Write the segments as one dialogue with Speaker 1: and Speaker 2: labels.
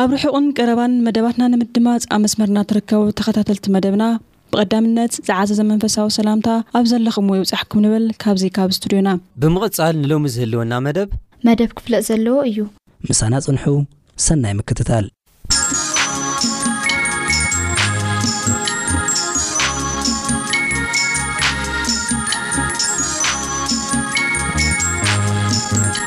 Speaker 1: ኣብ
Speaker 2: ርሑቕን ቀረባን መደባትና ንምድማጽ ኣብ መስመርና ትርከቡ ተኸታተልቲ መደብና ብቐዳምነት ዝዓዘዘ መንፈሳዊ ሰላምታ ኣብ ዘለኹምዎ ይብጻሕኩም ንብል ካብዚ ካብ ስቱድዮና።
Speaker 3: ብምቕጻል ንሎሚ ዝህልወና መደብ።
Speaker 4: መደብ ክፍለጥ ዘለዎ እዩ።
Speaker 5: ምሳና ጽንሑ ሰናይ ምክትታል።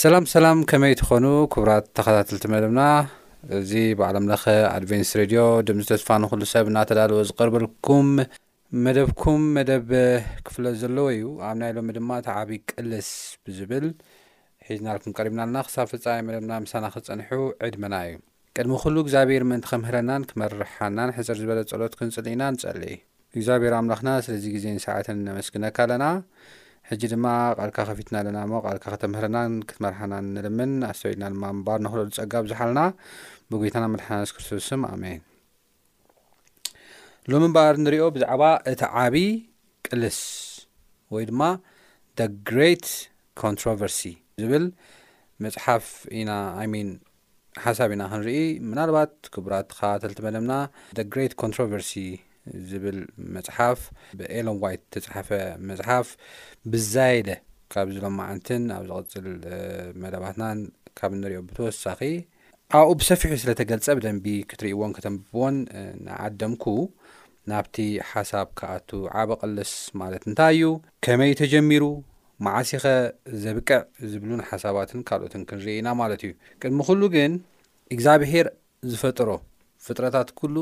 Speaker 6: ሰላም ሰላም ከመይ ትኾኑ ክብራት ተኸታተልቲ መደብና እዚ ብዓለም ለኸ ኣድቨንስ ሬድዮ ድምፂ ተስፋ ንኩሉ ሰብ እናተዳለወ ዝቐርበልኩም መደብኩም መደብ ክፍለ ዘለዎ እዩ ኣብ ናይ ሎሚ ድማ እቲ ዓብዪ ቅልስ ብዝብል ሒዝናልኩም ቀሪብና ኣለና ክሳብ ፍፃሜ መደብና ምሳና ክፀንሑ ዕድመና እዩ ቅድሚ ኩሉ እግዚኣብሔር ምእንቲ ከምህረናን ክመርርሓናን ሕጽር ዝበለ ጸሎት ክንጽሊ ኢና ንጸሊ። እግዚኣብሔር ኣምላኽና ስለዚ ግዜን ሰዓትን ነመስግነካ ኣለና ሕጂ ድማ ቃልካ ከፊትና ኣለና እሞ ቃልካ ከተምህረናን ክትመርሓናን ንልምን ኣስተውኢልና ድማ ምንባር ንኽለሉ ጸጋ ኣብዝሓልና ብጎይታና መድሓና የሱስ ክርስቶስ ስም ኣሜን። ሎሚ እምበኣር ንሪኦ ብዛዕባ እቲ ዓብዪ ቅልስ ወይ ድማ ደ ግሬት ኮንትሮቨርሲ ዝብል መፅሓፍ ኢና ኣይሚን ሓሳብ ኢና ክንርኢ ምናልባት ክቡራት ተኸታተልቲ መደብና ደ ግሬት ኮንትሮቨርሲ ዝብል መፅሓፍ ብኤሎን ዋይት ዝተፅሓፈ መፅሓፍ ብዛየደ ካብዚ ሎማዓንትን ኣብ ዝቕፅል መደባትናን ካብ ንሪኦ ብተወሳኺ ኣብኡ ብሰፊሑ ስለ ተገልጸ ብደንቢ ክትርእይዎን ከተንብብዎን ንዓደምኩ። ናብቲ ሓሳብ ክኣቱ፣ ዓቢ ቅልስ ማለት እንታይ እዩ? ከመይ እዩ ተጀሚሩ? መዓስ'ኸ ዘብቅዕ? ዝብሉን ሓሳባትን ካልኦትን ክንርኢ ኢና ማለት እዩ። ቅድሚ ኩሉ ግን እግዚኣብሄር ዝፈጠሮ ፍጥረታት ኩሉ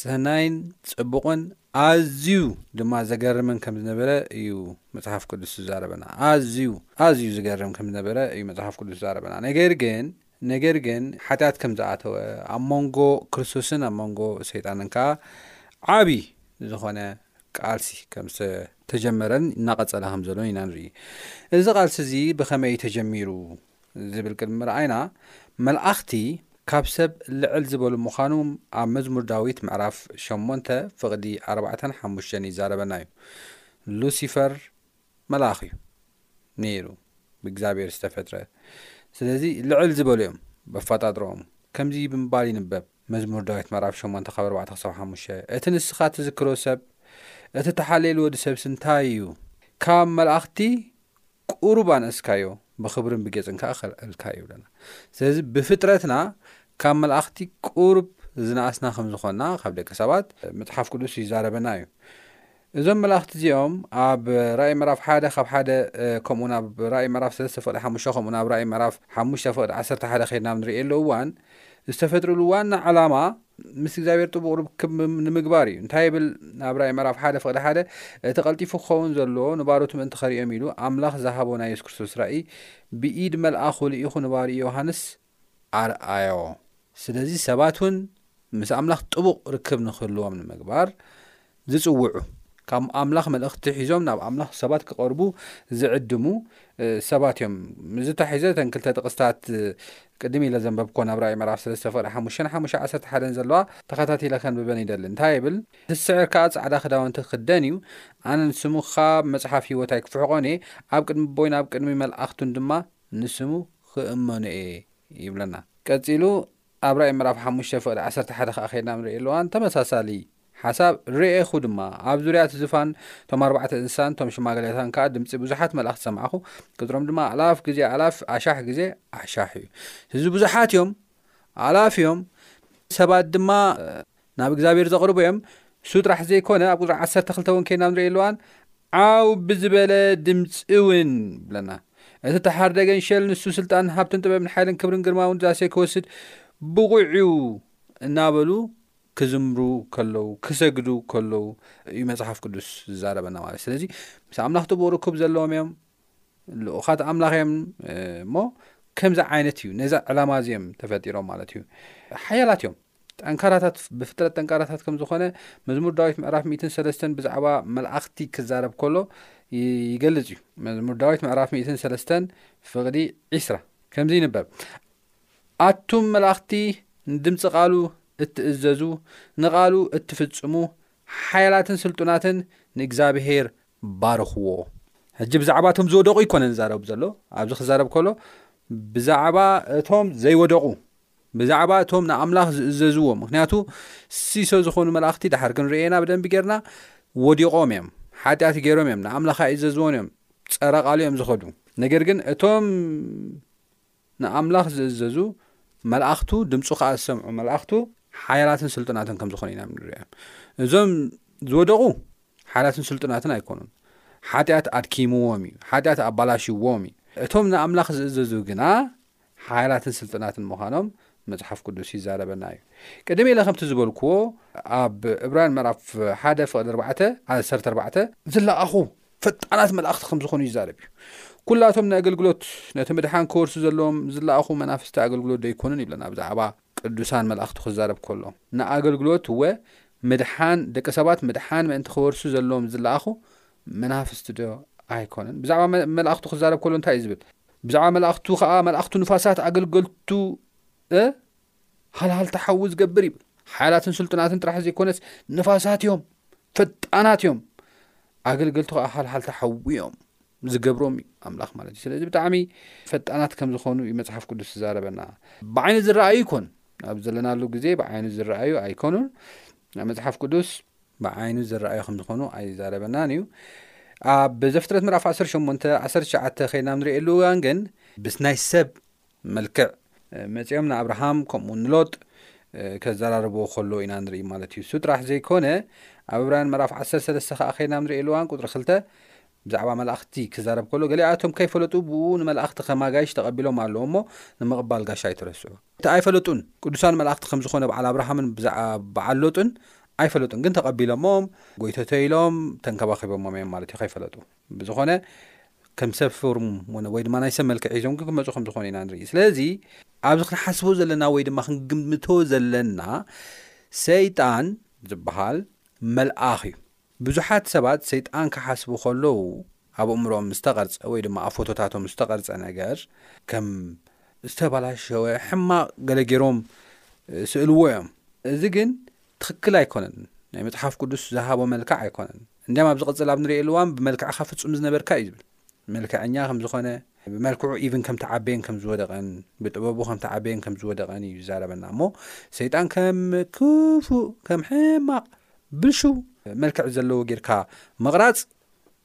Speaker 6: ጽህናይን ጽቡቕን ኣዝዩ ድማ ዘገርምን ከም ዝነበረ እዩ መጽሓፍ ቅዱስ ዝዛረበና። ኣዝዩ ኣዝዩ ዝገርም ከም ዝነበረ እዩ መጽሓፍ ቅዱስ ዝዛረበና። ነገር ግን ነገር ግን ሓጢኣት ከም ዝኣተወ ኣብ መንጎ ክርስቶስን ኣብ መንጎ ሰይጣንን ከኣ ዓብዪ ዝኾነ ቃልሲ ከም ዝተጀመረን እናቐጸለ ከም ዘሎን ኢና ንርኢ። እዚ ቃልሲ እዚ ብኸመይ እዩ ተጀሚሩ? ዝብል ቅድሚ ምርኣይና መልኣኽቲ ካብ ሰብ ልዕል ዝበሉ ምዃኖም ኣብ መዝሙር ዳዊት ምዕራፍ ሸሞንተ ፍቕዲ ኣርባዕተን ሓሙሽተን ይዛረበና እዩ። ሉሲፈር መልኣኽ እዩ ነይሩ ብእግዚኣብሔር ዝተፈጥረ ስለዚ ልዕል ዝበሉ እዮም በፋጣጥርኦም ከምዚ ብምባል ይንበብ መዝሙር ዳዊት ምዕራፍ ሸሞንተ ካብ ኣርባዕተ ክሳብ ሓሙሽተ እቲ ንስኻ እትዝክሮ ሰብ እቲ እተሓልየሉ ወዲ ሰብሲ እንታይ እዩ ካብ መልኣኽቲ ቁሩብ ኣንእስካዮ ብኽብርን ብጌጽን ከኣ ከልዕልካ እዩ ይብለና። ስለዚ ብፍጥረትና ካብ መላእኽቲ ቁሩብ ዝነኣስና ከም ዝኾንና ካብ ደቂ ሰባት መጽሓፍ ቅዱስ ይዛረበና እዩ። እዞም መላእኽቲ እዚኦም ኣብ ራእይ ምዕራፍ ሓደ ካብ ሓደ ከምኡውን ኣብ ራእይ ምዕራፍ ሰለስተ ፍቕዲ ሓሙሽተ ከምኡውን ኣብ ራእይ ምዕራፍ ሓሙሽተ ፍቕዲ ዓሰርተ ሓደ ከይድና ኣብ ንርእየሉ እዋን ዝተፈጥርሉ ዋና ዕላማ ምስ እግዚኣብሔር ጥቡቕ ርክብ ንምግባር እዩ እንታይ ይብል ኣብ ራእይ ምዕራፍ ሓደ ፍቕዲ ሓደ እቲ ቀልጢፉ ክኸውን ዘለዎ ንባሮቱ ምእንቲ ኸርእዮም ኢሉ ኣምላኽ ዝሃቦ ናይ የሱስ ክርስቶስ ራእይ ብኢድ መልኣኹ ልኢኹ ንባርኡ ዮሃንስ ኣርኣዮ ስለዚ ሰባት እውን ምስ ኣምላኽ ጥቡቕ ርክብ ንክህልዎም ንምግባር ዝጽውዑ፣ ካብ ኣምላኽ መልእኽቲ ሒዞም ናብ ኣምላኽ ሰባት ክቐርቡ ዝዕድሙ ሰባት እዮም። ምስዚ ተታሒዘ እተን ክልተ ጥቕስታት ቅድም ኢለ ዘንበብኩወን ኣብ ራእይ ምዕራፍ ሰለስተ ፍቕዲ ሓሙሽተን ሓሙሽተ ዓሰርተ ሓደን ዘለዋ ተኸታቲለ ከንብበን ይደሊ። እንታይ ይብል? ዝስዕር ከኣ ጻዕዳ ክዳውንቲ ክኽደን እዩ፣ ኣነ ንስሙ ኻብ መጽሓፍ ህይወት ኣይክፍሕቖን እየ፣ ኣብ ቅድሚ ኣቦይን ኣብ ቅድሚ መልኣኽቱን ድማ ንስሙ ኽእመኖ እየ ይብለና። ቀጺሉ ኣብ ራእይ ምዕራፍ ሓሙሽተ ፍቕዲ ዓሰርተ ሓደ ኸኣ ኬድና ኣብ ንርእየሉ እዋን ተመሳሳሊ ሓሳብ ርኤኹ ድማ፣ ኣብ ዙርያ እቲ ዝፋን እቶም ኣርባዕተ እንስሳን እቶም ሽማግሌታትን ከኣ ድምጺ ብዙሓት መላእኽቲ ሰማዕኩ፣ ቍጽሮም ድማ ኣእላፍ ግዜ ኣእላፍ ኣሻሕ ግዜ ኣሻሕ እዩ። ስለዚ ብዙሓት እዮም፣ ኣእላፍ እዮም፣ ሰባት ድማ ናብ እግዚኣብሔር ዘቕርቡ እዮም። እሱ ጥራሕ ዘይኮነ ኣብ ቁፅሪ ዓሰርተ ክልተ እውን ከይና ንሪኦ ኣለዋን ዓው ብዝበለ ድምፂ እውን ብለና እቲ ተሓርደ ገንሸል ንሱ ስልጣን ሃብትን ጥበብን ሓይልን ክብርን ግርማውን ዛሴ ክወስድ ብቑዕዩ እናበሉ ክዝምሩ ከለዉ ክሰግዱ ከለዉ እዩ መፅሓፍ ቅዱስ ዝዛረበና ማለት ስለዚ ምስ ኣምላኽ ጥቡቕ ርኩብ ዘለዎም እዮም ልኡኻት ኣምላኽ እዮም እሞ ከምዚ ዓይነት እዩ ነዛ ዕላማ እዚ እዮም ተፈጢሮም ማለት እዩ ሓያላት እዮም ጠንካራታት ብፍጥረት ጠንካራታት ከም ዝኾነ መዝሙር ዳዊት ምዕራፍ 1ሰለስተን ብዛዕባ መልእኽቲ ክዛረብ ከሎ ይገልጽ እዩ መዝሙር ዳዊት ምዕራፍ 1ሰለስተን ፍቕዲ ዒስራ ከምዚ ይንበብ ኣቱም መልእኽቲ ንድምፂ ቓሉ እትእዘዙ ንቓሉ እትፍጽሙ ሓያላትን ስልጡናትን ንእግዚኣብሄር ባርኽዎ ሕጂ ብዛዕባ እቶም ዝወደቑ ኣይኮነን ዝዛረብ ዘሎ ኣብዚ ክዛረብ ከሎ ብዛዕባ እቶም ዘይወደቑ ብዛዕባ እቶም ንኣምላኽ ዝእዘዝዎ ምክንያቱ ሲሶ ዝኾኑ መላእኽቲ ድሓር ክንርእየና ብደንቢ ጌርና ወዲቖም እዮም ሓጢኣት ገይሮም እዮም ንኣምላኽ ኣይእዘዝዎን እዮም ፀረ ቃሉ እዮም ዝኸዱ ነገር ግን እቶም ንኣምላኽ ዚእዘዙ መላእኽቱ፣ ድምጹ ኸኣ ዚሰምዑ መላእኽቱ ሓያላትን ስልጡናትን ከም ዝኾኑ ኢና ንርእዮም። እዞም ዝወደቑ ሓያላትን ስልጡናትን ኣይኮኑን። ሓጢኣት ኣድኪምዎም እዩ። ሓጢኣት ኣባላሽዎም እዩ። እቶም ንኣምላኽ ዚእዘዙ ግና ሓያላትን ስልጡናትን ምዃኖም መጽሓፍ ቅዱስ ይዛረበና እዩ። ቅድም ኢለ ከምቲ ዝበልክዎ ኣብ እብራን ምዕራፍ ሓደ ፍቕዲ ኣርባዕተ ዓሰርተ ኣርባዕተ ዝለኣኹ ፈጣናት መላእኽቲ ከም ዝኾኑ ይዛረብ እዩ። ኩላቶም ንኣገልግሎት ነቲ ምድሓን ክወርሱ ዘለዎም ዝለኣኹ መናፍስቲ ኣገልግሎት ደይኮኑን ይብለና ብዛዕባ ቅዱሳን መላእኽቲ ክዛረብ ከሎ ንኣገልግሎት ወ ምድሓን ደቂ ሰባት ምድሓን ምእንቲ ክወርሱ ዘለዎም ዝለኣኹ መናፍስቲ ዶ ኣይኮነን ብዛዕባ መላእኽቱ ክዛረብ ከሎ እንታይ እዩ ዝብል ብዛዕባ መላእኽቱ ከዓ መላእኽቱ ንፋሳት ኣገልገልቱ ሃልሃልታ ሓዊ ዝገብር እዩ ሓያላትን ስልጡናትን ጥራሕ ዘይኮነስ ንፋሳት እዮም ፈጣናት እዮም ኣገልገልቲ ከዓ ሃልሃልታ ሓዊ እዮም ዝገብሮም እዩ ኣምላኽ ማለት እዩ ስለዚ ብጣዕሚ ፈጣናት ከም ዝኾኑ እዩ መፅሓፍ ቅዱስ ዝዛረበና ብዓይኒ ዝረኣዩ ይኮን ኣብ ዘለናሉ ግዜ ብዓይኒ ዝረኣዩ ኣይኮኑን ናብ መፅሓፍ ቅዱስ ብዓይኑ ዝረኣዩ ከም ዝኾኑ ኣይዛረበናን እዩ ኣብ ዘፍጥረት ምዕራፍ 18 19 ከይና ንሪእየሉ እዋን ግን ብስናይ ሰብ መልክዕ መጺኦም ንኣብርሃም ከምኡውን ንሎጥ ከዘራርብዎ ከለዉ ኢና ንርኢ ማለት እዩ። እሱ ጥራሕ ዘይኮነ ኣብ ዕብራውያን ምዕራፍ ዓሰርተ ሰለስተ ከኣ ከይድና ኣብ ንርእየሉ እዋን ቁጽሪ ክልተ ብዛዕባ መላእኽቲ ክዛረብ ከሎ ገሊኣቶም ከይፈለጡ ብእኡ ንመላእኽቲ ከም ኣጋይሽ ተቐቢሎም ኣለዉ እሞ ንምቕባል ጋሻ ኣይተረስዑ እቲ ኣይፈለጡን ቅዱሳን መላእኽቲ ከም ዝኾነ በዓል ኣብርሃምን ብዛዕባ በዓል ሎጥን ኣይፈለጡን ግን ተቐቢሎሞም ጎይተተይ ኢሎም ተንከባኺቦሞም እዮም ማለት እዩ ከይፈለጡ ብዝኾነ ከም ሰብ ፎርም ወይ ድማ ናይ ሰብ መልክዕ ሒዞም ግን ክመፁ ከም ዝኾነ ኢና ንርኢ ስለዚ ኣብዚ ክንሓስቦ ዘለና ወይ ድማ ክንግምቶ ዘለና ሰይጣን ዝበሃል መልኣኽ እዩ ብዙሓት ሰባት ሰይጣን ክሓስቡ ከለዉ ኣብ እምሮኦም ዝተቐርፀ ወይ ድማ ኣብ ፎቶታቶም ዝተቐርፀ ነገር ከም ዝተባላሸወ ሕማቕ ገለ ገይሮም ስእልዎ እዮም እዚ ግን ትኽክል ኣይኮነን ናይ መጽሓፍ ቅዱስ ዝሃቦ መልክዕ ኣይኮነን እንድያም ኣብ ዝቕጽል ኣብ ንርእየሉ እዋን ብመልክዕኻ ፍጹም ዝነበርካ እዩ ዝብል መልክዐኛ ከም ዝኾነ ብመልክዑ ኢቭን ከም ተዓበየን ከም ዝወደቐን ብጥበቡ ከም ተዓበየን ከም ዝወደቐን እዩ ዝዛረበና እሞ ሰይጣን ከም ክፉእ ከም ሕማቕ ብልሹው መልክዕ ዘለዎ ጌርካ ምቕራጽ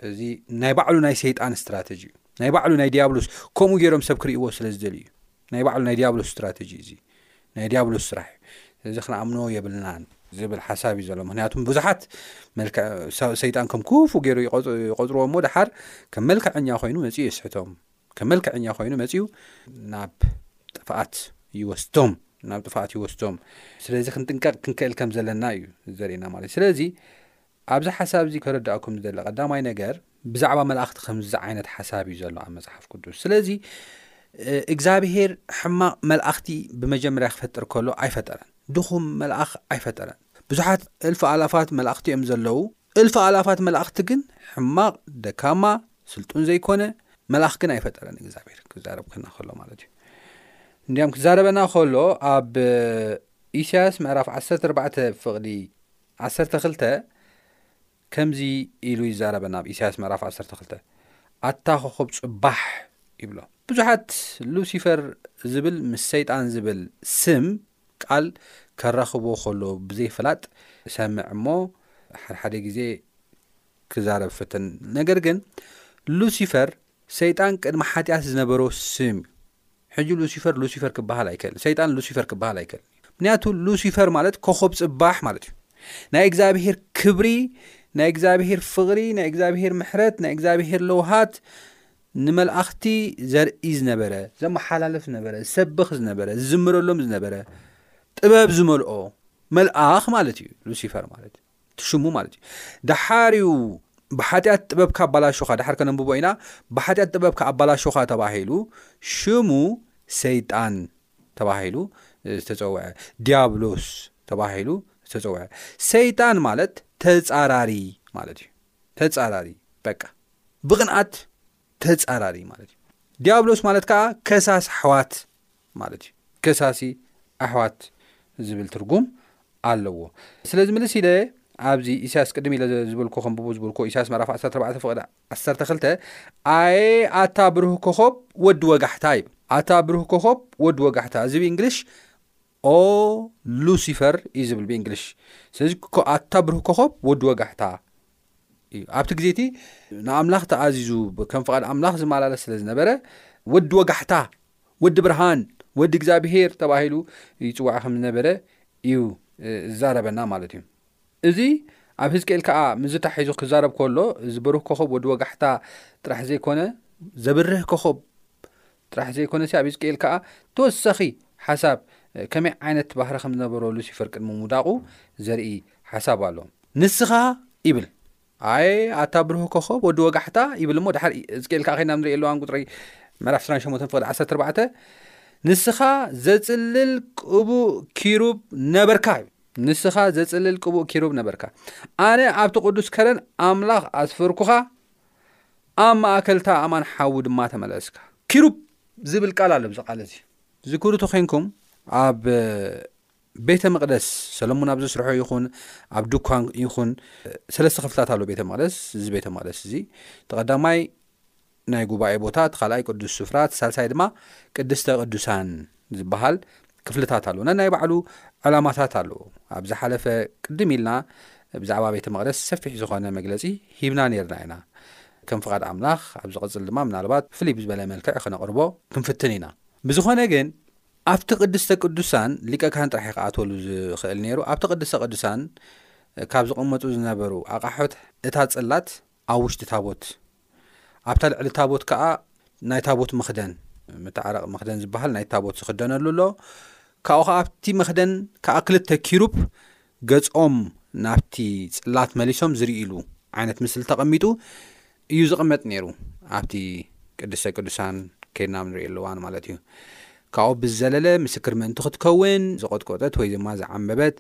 Speaker 6: እዚ ናይ ባዕሉ ናይ ሰይጣን ስትራተጂ እዩ ናይ ባዕሉ ናይ ዲያብሎስ ከምኡ ገይሮም ሰብ ክርእይዎ ስለ ዝደልዩ እዩ ናይ ባዕሉ ናይ ዲያብሎስ ስትራተጂ እዩ እዚ ናይ ዲያብሎስ ስራሕ እዩ ስለዚ ክንኣምኖ የብልናን ዝብል ሓሳብ እዩ ዘሎ ምክንያቱም ብዙሓት መልክዕ ሰይጣን ከም ክፉ ገይሩ ይቆፅርዎ እሞ ድሓር ከም መልክዐኛ ኮይኑ መፅኡ የስሕቶም ከም መልክዐኛ ኮይኑ መፅኡ ናብ ጥፍኣት ይወስዶም ናብ ጥፍኣት ይወስዶም ስለዚ ክንጥንቀቕ ክንክእል ከም ዘለና እዩ ዘርእና ማለት እዩ ስለዚ ኣብዚ ሓሳብ እዚ ከረድኣኩም ዝደሊ ቀዳማይ ነገር ብዛዕባ መላእኽቲ ከምዚ ዝዓይነት ሓሳብ እዩ ዘሎ ኣብ መጽሓፍ ቅዱስ። ስለዚ እግዚኣብሄር ሕማቕ መላእኽቲ ብመጀመርያ ክፈጥር ከሎ ኣይፈጠረን። ድኹም መልኣኽ ኣይፈጠረን። ብዙሓት እልፊ ኣላፋት መላእኽቲ እዮም ዘለዉ። እልፊ ኣላፋት መላእኽቲ ግን ሕማቕ፣ ደካማ፣ ስልጡን ዘይኮነ መልኣኽ ግን ኣይፈጠረን እግዚኣብሄር ክዛረብ ከና ከሎ ማለት እዩ። እንዲያም ክዛረበና ከሎ ኣብ ኢሳያስ ምዕራፍ 14 ፍቕዲ ዓሰርተ ክልተ ከምዚ ኢሉ ይዛረበና ኣብ ኢሳያስ ምዕራፍ ዓሰርተ ክልተ ኣታ ኮኾብ ጽባሕ ይብሎ ብዙሓት ሉሲፈር ዝብል ምስ ሰይጣን ዝብል ስም ቃል ከራኽብዎ ከሎ ብዘይ ፍላጥ ሰምዕ እሞ ሓድሓደ ግዜ ክዛረብ ፍትን ነገር ግን ሉሲፈር ሰይጣን ቅድሚ ሓጢኣት ዝነበሮ ስም እዩ ሕጂ ሉሲፈር ሉሲፈር ክበሃል ኣይክእልን ሰይጣን ሉሲፈር ክበሃል ኣይክእልን እዩ ምክንያቱ ሉሲፈር ማለት ኮኾብ ጽባሕ ማለት እዩ ናይ እግዚኣብሄር ክብሪ ናይ እግዚኣብሄር ፍቕሪ ናይ እግዚኣብሄር ምሕረት ናይ እግዚኣብሄር ለውሃት ንመልእኽቲ ዘርኢ ዝነበረ ዘመሓላለፍ ዝነበረ ዝሰብኽ ዝነበረ ዝዝምረሎም ዝነበረ ጥበብ ዝመልኦ መልኣኽ ማለት እዩ ሉሲፈር ማለት እቲ ሽሙ ማለት እዩ ደሓር እዩ ብሓጢኣት ጥበብካ ኣባላሾኻ ደሓር ከነንብቦ ኢና ብሓጢኣት ጥበብካ ኣባላሾኻ ተባሂሉ ሽሙ ሰይጣን ተባሂሉ ዝተፀውዐ ዲያብሎስ ተባሂሉ ዝተፀውዐ ሰይጣን ማለት ተፃራሪ ማለት እዩ ተፃራሪ በቃ ብቕንኣት ተጻራሪ ማለት እዩ ዲያብሎስ ማለት ከዓ ከሳሲ ኣሕዋት ማለት እዩ ከሳሲ ኣሕዋት ዝብል ትርጉም ኣለዎ ስለዚ ምልስ ኢለ ኣብዚ ኢሳያስ ቅድም ኢለ ዝበልኩ ከንብቡ ዝበልኩ ኢሳያስ ምዕራፍ 14 ፍቅዲ 12 ኣየ ኣታ ብሩህ ኮኸብ ወዲ ወጋሕታ ይብል ኣታ ብሩህ ኮኸብ ወዲ ወጋሕታ እዚ ብእንግሊሽ ኦህ ሉሲፈር እዩ ዝብል ብእንግሊሽ ስለዚ ኣታ ብሩህ ኮኾብ ወዲ ወጋሕታ እዩ ኣብቲ ግዜ እቲ ንኣምላኽ ተኣዚዙ ከም ፍቓድ ኣምላኽ ዝመላለስ ስለ ዝነበረ ወዲ ወጋሕታ ወዲ ብርሃን ወዲ እግዚኣብሄር ተባሂሉ ይፅዋዕ ከም ዝነበረ እዩ ዝዛረበና ማለት እዩ እዚ ኣብ ህዝቅኤል ከዓ ምዝታሒዙ ክዛረብ ከሎ እዚ ብሩህ ኮኸብ ወዲ ወጋሕታ ጥራሕ ዘይኮነ ዘብርህ ኮኸብ ጥራሕ ዘይኮነሲ ኣብ ሕዝቅኤል ከኣ ተወሳኺ ሓሳብ ከመይ ዓይነት ባህሪ ከም ዝነበሮ ሉሲፈር ቅድሚ ምውዳቑ ዘርኢ ሓሳብ ኣሎ። ንስኻ ይብል ኣየ ኣታ ብርህ ኮኸብ ወዲ ወጋሕታ ይብል እሞ ድሓር ሕዝቅኤል ከኣ ከይና ንሪኦ ኣለዋን ቁፅሪ ምዕራፍ 28 ፍቕዲ 14 ንስኻ ዘጽልል ቅቡእ ኪሩብ ነበርካ ይብል ንስኻ ዘጽልል ቅቡእ ኪሩብ ነበርካ ኣነ ኣብቲ ቅዱስ ከረን ኣምላኽ ኣስፈርኩኻ ኣብ ማእከልታ ኣማን ሓዊ ድማ ተመለስካ። ኪሩብ ዝብል ቃል ኣሎ ኣብዚ ቃል እዚ። ዝክሩ ተዄንኩም ኣብ ቤተ መቕደስ ሰለሙን ኣብ ዘስርሖ ይኹን ኣብ ድኳን ይኹን ሰለስተ ክፍልታት ኣሎ ቤተ መቕደስ እዚ ቤተ መቕደስ እዚ ተቐዳማይ ናይ ጉባኤ ቦታ እቲ ካልኣይ ቅዱስ ስፍራ እቲ ሳልሳይ ድማ ቅድስተ ቅዱሳን ዝበሃል ክፍልታት ኣሎ ነናይ ባዕሉ ዕላማታት ኣለዎ ኣብ ዝሓለፈ ቅድም ኢልና ብዛዕባ ቤተ መቕደስ ሰፊሕ ዝኾነ መግለጺ ሂብና ነርና ኢና ከም ፍቓድ ኣምላኽ ኣብ ዝቕጽል ድማ ምናልባት ፍልይ ብዝበለ መልክዕ ክነቕርቦ ክንፍትን ኢና ብዝኾነ ግን ኣብቲ ቅድስተ ቅዱሳን ሊቀ ካህን ጥራሕ ክኣትወሉ ዝኽእል ነይሩ ኣብቲ ቅድስተ ቅዱሳን ካብ ዝቕመጡ ዝነበሩ ኣቓሑት እታ ጽላት ኣብ ውሽጢ ታቦት፣ ኣብታ ልዕሊ ታቦት ከኣ ናይ ታቦት መኽደን፣ መተዓረቂ መኽደን ዝበሃል ናይ ታቦት ዝኽደነሉ ኣሎ፣ ካብኡ ከኣ ኣብቲ መኽደን ከኣ ክልተ ኪሩብ ገጾም ናብቲ ጽላት መሊሶም ዝርእይሉ ዓይነት ምስሊ ተቐሚጡ እዩ ዝቕመጥ ነይሩ፣ ኣብቲ ቅድስተ ቅዱሳን ከድና ኣብ ንርእየሉ እዋን ማለት እዩ። ካብኡ ብዝዘለለ ምስክር ምእንቲ ክትከውን ዝቖጥቆጠት ወይ ድማ ዝዓምበበት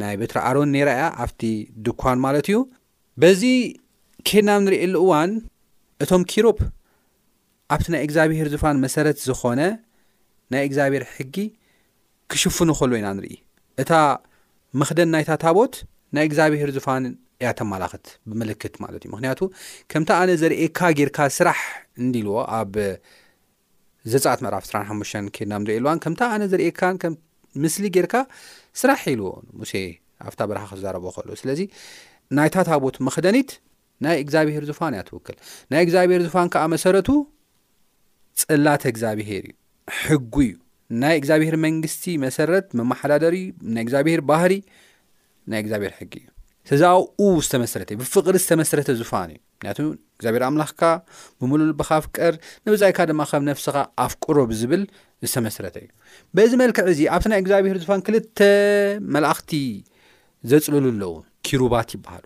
Speaker 6: ናይ በትሪ ኣሮን ነይራ እያ፣ ኣብቲ ድኳን ማለት እዩ። በዚ ኬድና ኣብ ንርእየሉ እዋን እቶም ኪሩብ ኣብቲ ናይ እግዝኣብሄር ዙፋን መሰረት ዝኾነ ናይ እግዝኣብሄር ሕጊ ክሽፍኑ ከሎ ኢና ንርኢ። እታ መኽደን ናይታ ታቦት ናይ እግዝኣብሄር ዙፋን እያ ተማላኽት ብምልክት ማለት እዩ። ምኽንያቱ ከምቲ ኣነ ዘርእየካ ጌርካ ስራሕ እንዲልዎ ኣብ ዘጸኣት ምዕራፍ ዕስራን ሓሙሽተን ኬድና ኣብ ንርእየሉ እዋን ከምታ ኣነ ዝርእየካን ከም ምስሊ ጌርካ ስራሕ ኢልዎ ንሙሴ ኣብታ በረኻ ክዛረቦ ከሎ ስለዚ ናይታ ታቦት መኽደኒት ናይ እግዚኣብሄር ዙፋን እያ ትውክል ናይ እግዚኣብሄር ዙፋን ከዓ መሰረቱ ጽላተ እግዚኣብሄር እዩ ሕጉ እዩ ናይ እግዚኣብሄር መንግስቲ መሰረት መመሓዳደሪ ናይ እግዚኣብሄር ባህሪ ናይ እግዚኣብሄር ሕጊ እዩ ስለዚ ኣብኡ ዝተመስረተ እዩ ብፍቕሪ ዝተመስረተ ዙፋን እዩ ምክንያቱ እግዚኣብሔር ኣምላኽካ ብምሉእ ልብኻ ኣፍቅር፣ ንብጻይካ ድማ ከም ነፍስኻ ኣፍቅሮ ብዝብል ዝተመስረተ እዩ። በዚ መልክዕ እዚ ኣብቲ ናይ እግዚኣብሔር ዝፋን ክልተ መላእኽቲ ዘጽልሉ ኣለዉ፣ ኪሩባት ይበሃሉ።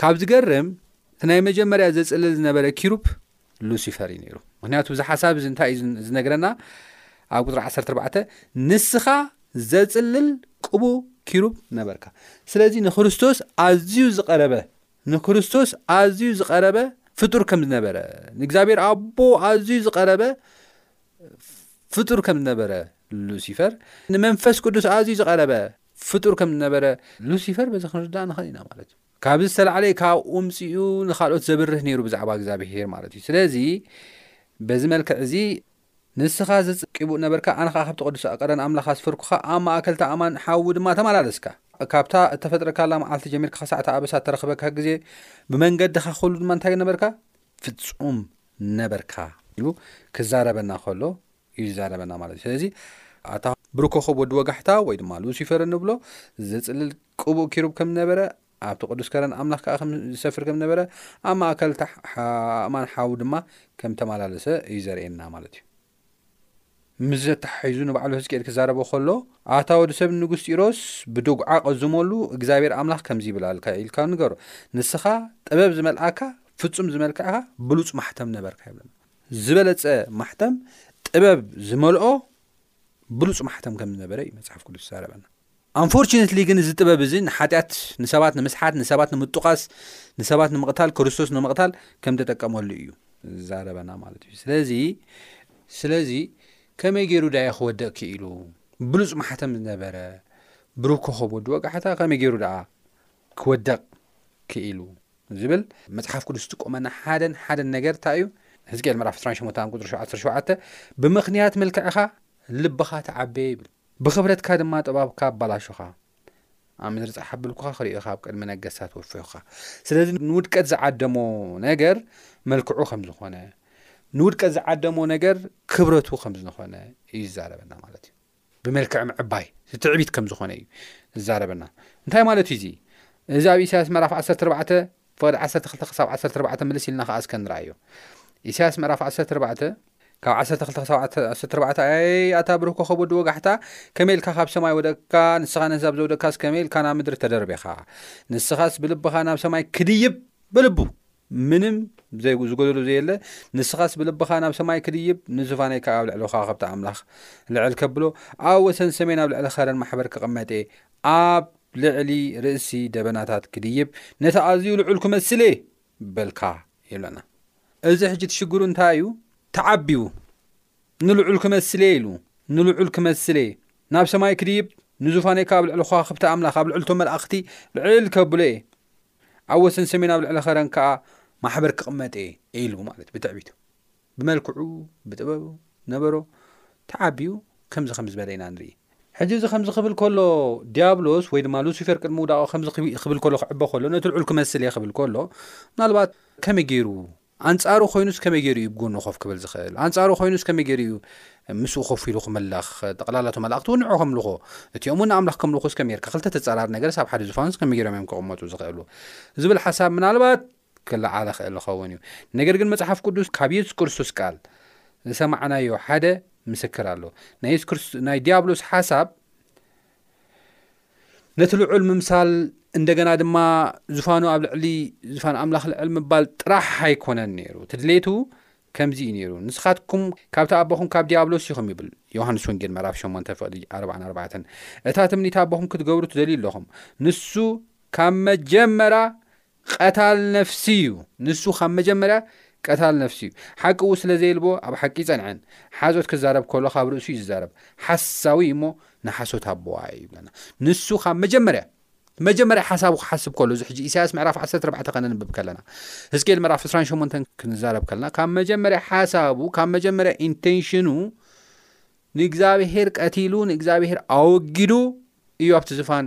Speaker 6: ካብ ዝገርም እቲ ናይ መጀመርያ ዘጽልል ዝነበረ ኪሩብ ሉሲፈር እዩ ነይሩ። ምክንያቱ እዚ ሓሳብ እዚ እንታይ እዩ ዝነግረና? ኣብ ቁፅሪ 14 ንስኻ ዘጽልል ቅቡ ኪሩብ ነበርካ። ስለዚ ንክርስቶስ ኣዝዩ ዝቐረበ ንክርስቶስ ኣዝዩ ዝቐረበ ፍጡር ከም ዝነበረ፣ ንእግዚኣብሔር ኣቦ ኣዝዩ ዝቐረበ ፍጡር ከም ዝነበረ ሉሲፈር፣ ንመንፈስ ቅዱስ ኣዝዩ ዝቐረበ ፍጡር ከም ዝነበረ ሉሲፈር በዚ ክንርዳእ ንኽእል ኢና ማለት እዩ። ካብዚ ዝተላዕለ ካብ ኡምፂኡ ንካልኦት ዘብርህ ነይሩ ብዛዕባ እግዚኣብሔር ማለት እዩ። ስለዚ በዚ መልክዕ እዚ ንስኻ ዝጽ ቂቡእ ነበርካ፣ ኣነ ኸኣ ካብቲ ቕዱስ ኣቐረን ኣምላኽ ኣስፈርኩኻ፣ ኣብ ማእከል'ታ ኣማን ሓዊ ድማ ተመላለስካ። ካብታ እተፈጥርካላ መዓልቲ ጀሚርካ ኽሳዕ'ታ ኣበሳ እተረኽበካ ግዜ፣ ብመንገድኻ ዅሉ ድማ እንታይ ነበርካ? ፍጹም ነበርካ። ኢሉ ክዛረበና ከሎ እዩ ዝዛረበና ማለት እዩ። ስለዚ ኣታ ብሩክ ኮኾብ ወዲ ወጋሕታ ወይ ድማ ሉሲፈር እንብሎ ዘጽልል ቅቡእ ኪሩብ ከም ዝነበረ ኣብቲ ቅዱስ ከረን ኣምላኽ ከኣ ከም ዚሰፍር ከም ዝነበረ፣ ኣብ ማእከል እታ ኣእማን ሓዊ ድማ ከም እተመላለሰ እዩ ዘርእየና ማለት እዩ። ምስዚ ኣተሓሒዙ ንባዕሉ ህዝቅኤል ኪዛረቦ ኸሎ፣ ኣታ ወዲ ሰብ ንጉስ ጢሮስ ብድጉዓ ቐዝመሉ፣ እግዚኣብሄር ኣምላኽ ከምዚ ይብል ኣልካ ኢልካ ንገሮ፣ ንስኻ ጥበብ ዝመልኣካ ፍጹም ዝመልክዕካ ብሉጽ ማሕተም ነበርካ ይብለና። ዝበለጸ ማሕተም ጥበብ ዝመልኦ ብሉጽ ማሕተም ከም ዝነበረ እዩ መጽሓፍ ቅዱስ ዝዛረበና። ኣንፎርችነትሊ ግን እዚ ጥበብ እዚ ንሓጢኣት ንሰባት ንምስሓት ንሰባት ንምጡቓስ ንሰባት ንምቕታል ክርስቶስ ንምቕታል ከም ተጠቀመሉ እዩ ዝዛረበና ማለት እዩ ስለዚ ስለዚ ከመይ ገይሩ ዳየ ክወደቕ ክኢሉ ብሉፅ ማሕተም ዝነበረ ብሩህ ኮኸብ ወዲ ወጋሕታ ከመይ ገይሩ ደኣ ክወደቕ ክኢሉ ዝብል መፅሓፍ ቅዱስ ዝጥቀመና ሓደን ሓደን ነገር እንታይ እዩ ህዝቅኤል ምዕራፍ 28 ቁፅሪ 17 ብምኽንያት መልክዕኻ ልብኻ ተዓበየ ይብል ብኽብረትካ ድማ ጥባብካ ኣባላሾኻ። ኣብ ምድሪ ጸሓብልኩኻ ክርእዩኻ ኣብ ቅድሚ ነገስታት ወፈዩኻ። ስለዚ ንውድቀት ዝዓደሞ ነገር መልክዑ ከም ዝኾነ፣ ንውድቀት ዝዓደሞ ነገር ክብረቱ ከም ዝንኾነ እዩ ዝዛረበና ማለት እዩ። ብመልክዕ ምዕባይ እቲ ትዕቢት ከም ዝኾነ እዩ ዝዛረበና። እንታይ ማለት እዩ እዚ? እዚ ኣብ ኢሳያስ ምዕራፍ ዓሰርተ ኣርባዕተ ፍቕድ ዓሰርተ ክልተ ክሳብ ዓሰርተ ኣርባዕተ ምልስ ኢልና ከኣ እስከ ንርኣዮ። ኢሳያስ ምዕራፍ ዓሰርተ ኣርባዕተ። ካብ ዓሰርተ ክልተ ክሳብ ዓሰርተ ኣርባዕተ ኣየ ኣታ ብሩህ ኮኸብ ወዲ ወጋሕታ፣ ከመይ ኢልካ ካብ ሰማይ ወደቅካ፣ ንስኻ ነዛ ብ ዘውደካስ ከመይ ኢልካ ናብ ምድሪ ተደርቢኻ፣ ንስኻስ ብልብኻ ናብ ሰማይ ክድይብ፣ ብልቡ ምንም ዝጎደሎ ዘየለ፣ ንስኻስ ብልብኻ ናብ ሰማይ ክድይብ፣ ንዙፋነይ ከኣ ኣብ ልዕሊ ከዋኽብቲ ኣምላኽ ልዕል ከብሎ፣ ኣብ ወሰን ሰሜን ኣብ ልዕሊ ኸረን ማሕበር ክቕመጥ እየ፣ ኣብ ልዕሊ ርእሲ ደበናታት ክድይብ ነቲ ኣዝዩ ልዑል ክመስል እየ በልካ ኢሎና እዚ ሕጂ እቲ ሽግሩ እንታይ እዩ ተዓቢቡ ንልዑል ክመስል እየ ኢሉ ንልዑል ክመስል እየ ናብ ሰማይ ክድይብ ንዙፋነይ ካብ ልዕሊ ኳክብቲ ኣምላኽ ኣብ ልዕልቶም መልእኽቲ ልዕል ከብሎ እየ ኣብ ወሰን ሰሜን ኣብ ልዕሊ ኸረን ከዓ ማሕበር ክቕመጥ እየ ኢሉ ማለት ብትዕቢቱ ብመልክዑ ብጥበቡ ነበሮ ተዓብዩ ከምዚ ከምዚ ዝበለ ኢና ንርኢ ሕጂ እዚ ከምዚ ክብል ከሎ ዲያብሎስ ወይ ድማ ሉሲፈር ቅድሚ ውዳቑ ከምዚ ክብል ከሎ ክዕበ ከሎ ነቲ ልዑል ክመስል እየ ክብል ከሎ ምናልባት ከመይ ገይሩ ኣንጻሩ ኮይኑስ ከመይ ገይሩ እዩ ብጎኑ ኮፍ ክብል ዝኽእል ኣንጻሩ ኮይኑስ ከመይ ገይሩ እዩ ምስኡ ኮፍ ኢሉ ክምለኽ ጠቕላላቶ መላእኽቲ እውን ንዑ ከምልኾ እቲኦም እውን ንኣምላኽ ከምልኹስ ከመይ ርካ ክልተ ተጻራሪ ነገርስ ኣብ ሓደ ዝፋንስ ከመይ ገይሮም እዮም ክቕመጡ ዝኽእሉ ዝብል ሓሳብ ምናልባት ክለዓል እኽእል እኸውን እዩ። ነገር ግን መጽሓፍ ቅዱስ ካብ የሱስ ክርስቶስ ቃል ዝሰማዕናዮ ሓደ ምስክር ኣሎ። ናይ የሱስ ክርስቶስ ናይ ዲያብሎስ ሓሳብ ነቲ ልዑል ምምሳል እንደገና ድማ ዝፋኑ ኣብ ልዕሊ ዝፋን ኣምላኽ ልዕል ምባል ጥራሕ ኣይኮነን ነይሩ። እቲ ድሌቱ ከምዚ እዩ ነይሩ ንስኻትኩም ካብቲ ኣቦኹም ካብ ዲያብሎስ ኢኹም ይብል ዮሃንስ ወንጌል ምዕራፍ 8 ፍቕዲ 44 እታ ትምኒት ኣቦኹም ክትገብሩ ትደልዩ ኣለኹም ንሱ ካብ መጀመራ ቐታል ነፍሲ ዩ ንሱ ካብ መጀመርያ ቀታል ነፍሲ ዩ ሓቅኡ ስለ ዘይልቦ ኣብ ሓቂ ይጸንዐን ሓጾት ክዛረብ ኮሎ ካብ ርእሱ ዩ ዝዛረብ ሓሳዊ እሞ ንሓሶት ኣቦዋ ይብለና ንሱ ካብ መጀመርያ መጀመርያ ሓሳቡ ክሓስብ ኮሎ እዚ ሕጂ ኢሳያስ ምዕራፍ ዓሰርተ ኣርባዕተ ከነንብብ ከለና ህዝቅኤል ምዕራፍ ዕስራን ሸሞንተን ክንዛረብ ከለና ካብ መጀመርያ ሓሳቡ ካብ መጀመርያ ኢንቴንሽኑ ንእግዚኣብሄር ቀቲሉ ንእግዚኣብሄር ኣወጊዱ እዩ ኣብቲ ዝፋን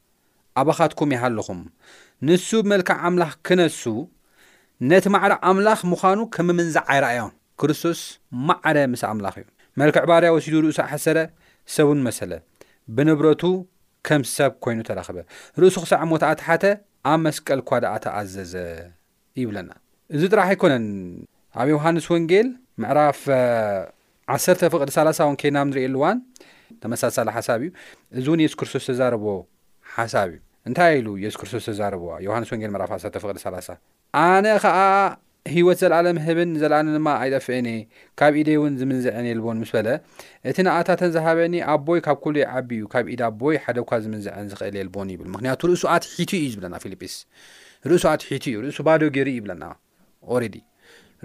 Speaker 6: ኣባኻትኩም ይሃልኹም። ንሱ ብመልክዕ ኣምላኽ ክነሱ፣ ነቲ ማዕረ ኣምላኽ ምዃኑ ከም ምምንዛዕ ኣይረኣዮን። ክርስቶስ ማዕረ ምስ ኣምላኽ እዩ። መልክዕ ባርያ ወሲዱ ርእሱ ኣሐሰረ፣ ሰብውን መሰለ። ብንብረቱ ከም ሰብ ኮይኑ ተረኽበ። ርእሱ ክሳዕ ሞት ኣትሓተ፣ ኣብ መስቀል እኳ ደኣ ተኣዘዘ። ይብለና። እዚ ጥራሕ ኣይኮነን ኣብ ዮውሃንስ ወንጌል ምዕራፍ ዓሰርተ ፍቕዲ ሰላሳ ውን ከይና ኣብ ንርእየሉ እዋን ተመሳሳሊ ሓሳብ እዩ። እዚ ውን የሱስ ክርስቶስ ዝተዛረቦ ሓሳብ እዩ። እንታይ ኢሉ የሱስ ክርስቶስ ዝተዛረቦ ዮውሃንስ ወንጌል ምዕራፍ ዓሰርተ ፍቕዲ ሰላሳ ኣነ ኸኣ ህይወት ዘልኣለም ህብን ንዘልኣለም ድማ ኣይጠፍእን እየ ካብ ኢደይ ውን ዝምንዝዕን የልቦን ምስ በለ እቲ ንኣታተን ዝሃበኒ ኣቦይ ካብ ኩሉ ይዓቢ እዩ ካብ ኢድ ኣቦይ ሓደኳ ዝምንዝዐን ዝኽእል የልቦን ይብል። ምክንያቱ ርእሱ ኣትሒቱ እዩ ዝብለና ፊልጲስ ርእሱ ኣትሒቱ እዩ ርእሱ ባዶ ገይሩ እዩ ይብለና ኦሬዲ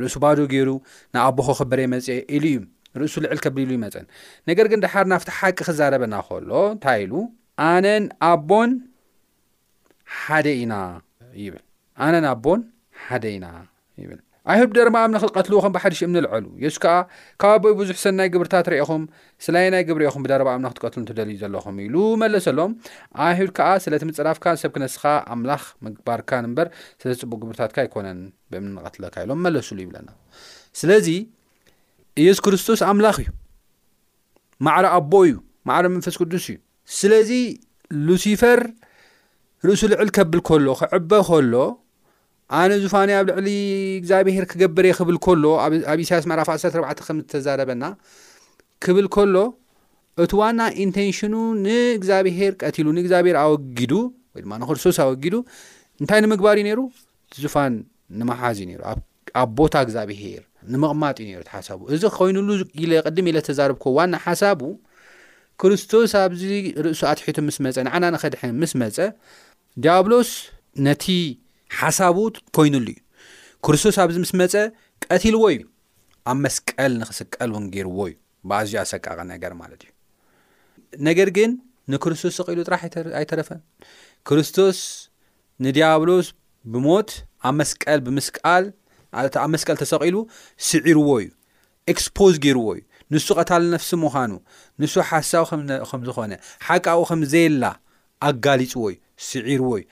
Speaker 6: ርእሱ ባዶ ገይሩ ንኣቦ ከኽብረ ይመፀ ኢሉ እዩ ርእሱ ልዕል ከብል ኢሉ ይመፀን ነገር ግን ድሓር ናብቲ ሓቂ ክዛረበና ከሎ እንታይ ኢሉ ኣነን ኣቦን ሓደ ኢና ይብል ኣነን ኣቦን ሓደ ኢና ይብል። ኣይሁድ ደርማ ኣምነ ክቀትልዎ ከም ብሓድሽ እምኒ ልዐሉ። የሱስ ከኣ ካብ ኣቦይ ብዙሕ ሰናይ ግብርታት ርኤኹም፣ ስለ ኣየናይ ግብሪ ኢኹም ብደርባ ኣምነ ክትቀትሉኒ ትደልዩ ዘለኹም? ኢሉ መለሰሎም። ኣይሁድ ከኣ ስለቲ ምጽራፍካን ሰብ ክነስኻ ኣምላኽ ምግባርካን እምበር ስለቲ ጽቡቅ ግብርታትካ ኣይኮነን ብእምኒ ንቀትለካ ኢሎም መለሱሉ ይብለና። ስለዚ ኢየሱስ ክርስቶስ ኣምላኽ እዩ። ማዕረ ኣቦ እዩ። ማዕረ መንፈስ ቅዱስ እዩ። ስለዚ ሉሲፈር ርእሱ ልዕል ከብል ከሎ ክዕበ ከሎ ኣነ ዙፋነይ ኣብ ልዕሊ እግዚኣብሄር ክገብር እየ ክብል ከሎ ኣብ ኢሳያስ ምዕራፍ 14 ከም ዝተዛረበና ክብል ከሎ እቲ ዋና ኢንቴንሽኑ ንእግዚኣብሄር ቀቲሉ ንእግዚኣብሄር ኣወጊዱ ወይ ድማ ንክርስቶስ ኣወጊዱ እንታይ ንምግባር እዩ ነይሩ ዙፋን ንምሓዝ እዩ ነይሩ ኣብ ቦታ እግዚኣብሄር ንምቕማጥ እዩ ነይሩ ሓሳቡ እዚ ኮይኑሉ ኢለ ቅድም ኢለ ተዛርብኮ ዋና ሓሳቡ ክርስቶስ ኣብዚ ርእሱ ኣትሒቱ ምስ መፀ ንዓና ንኸድሐ ምስ መፀ ድያብሎስ ነቲ ሓሳቡ ኰይኑሉ እዩ። ክርስቶስ ኣብዚ ምስ መጸ ቀቲልዎ እዩ፣ ኣብ መስቀል ንኽስቀል እውን ገይርዎ እዩ፣ ብኣዝዩ ኣሰቃቒ ነገር ማለት እዩ። ነገር ግን ንክርስቶስ ሰቒሉ ጥራሕ ኣይተረፈን። ክርስቶስ ንድያብሎስ ብሞት ኣብ መስቀል ብምስቃል እቲ ኣብ መስቀል ተሰቒሉ ስዒርዎ እዩ። ኤክስፖዝ ጌርዎ እዩ ንሱ ቀታል ነፍሲ ምዃኑ ንሱ ሓሳዊ ከምዝኾነ ሓቂ ኣብኡ ከምዘየላ ኣጋሊጽዎ እዩ ስዒርዎ እዩ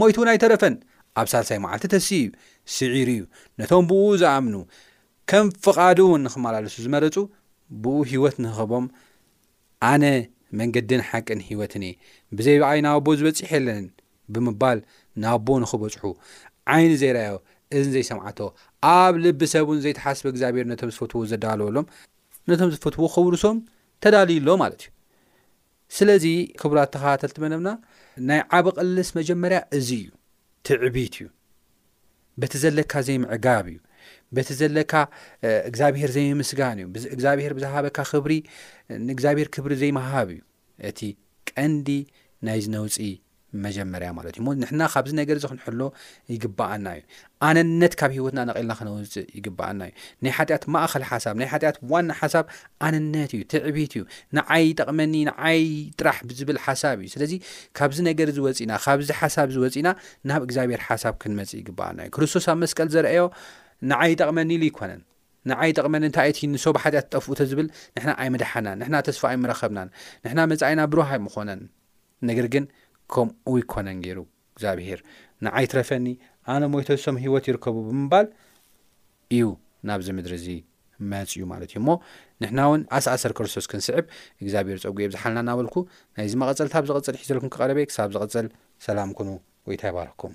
Speaker 6: ሞይቱ እውን ኣይተረፈን ኣብ ሳልሳይ መዓልቲ ተሲኡ እዩ ስዒሩ እዩ ነቶም ብኡ ዝኣምኑ ከም ፍቓዱ እውን ንክመላለሱ ዝመረጹ ብኡ ህይወት ንክህቦም ኣነ መንገድን ሓቅን ህይወትን እየ፣ ብዘይ ብኣይ ናብ ኣቦ ዝበጽሕ የለን ብምባል ንኣቦ ንኽበጽሑ፣ ዓይኒ ዘይረኣዮ እዝኒ ዘይሰምዓቶ ኣብ ልቢ ሰብ እውን ዘይተሓስበ እግዚኣብሔር ነቶም ዝፈትዎ ዘዳለወሎም፣ ነቶም ዝፈትዎ ከውርሶም ተዳልዩ ኣሎ ማለት እዩ። ስለዚ ክቡራት ተኸታተልቲ መደብና ናይ ዓቢ ቅልስ መጀመርያ እዚ እዩ፣ ትዕቢት እዩ። በቲ ዘለካ ዘይምዕጋብ እዩ በቲ ዘለካ እግዚኣብሄር ዘይምምስጋን እዩ እግዚኣብሄር ብዝሃበካ ክብሪ ንእግዚኣብሄር ክብሪ ዘይምሃብ እዩ እቲ ቀንዲ ናይ ዝነውፂ መጀመርያ ማለት እዩ ሞ ንሕና ካብዚ ነገር እዚ ክንሕሎ ይግባኣና እዩ ኣነነት ካብ ሂወትና ነቒልና ክነውፅእ ይግባኣና እዩ ናይ ሓጢኣት ማእኸል ሓሳብ ናይ ሓጢኣት ዋና ሓሳብ ኣነነት እዩ ትዕቢት እዩ ንዓይ ይጠቕመኒ ንዓይ ጥራሕ ብዝብል ሓሳብ እዩ ስለዚ ካብዚ ነገር ዝወፂና ካብዚ ሓሳብ ዝወፂና ናብ እግዚኣብሔር ሓሳብ ክንመጽእ ይግብኣና እዩ። ክርስቶስ ኣብ መስቀል ዘርኣዮ ንዓይ ይጠቕመኒ ኢሉ ኣይኮነን። ንዓይ ይጠቕመኒ እንታይ እቲ ንሶ ብሓጢኣት ትጠፍኡ ተዝብል ንሕና ኣይምደሓናን፣ ንሕና ተስፋ ኣይምረኸብናን፣ ንሕና መጻኢና ብሩህ ኣይምኾነን። ነገር ግን ከምኡ ኣይኮነን ገይሩ እግዚኣብሔር። ንዓይ ይትረፈኒ፣ ኣነ ሞይተ ንሶም ሕይወት ይርከቡ ብምባል፣ እዩ ናብዚ ምድሪ እዚ መጽዩ ማለት እዩ እሞ ንሕና ውን ኣስ ኣሰር ክርስቶስ ክንስዕብ እግዚኣብሔር ጸጉኡ የብዝሓልና እናበልኩ ናይዚ መቐጸልታ ብዝቕጽል ሒዘልኩም ክቐርብ እየ ክሳብ ዝቕጽል ሰላም ኩኑ ጎይታ ይባርኽኩም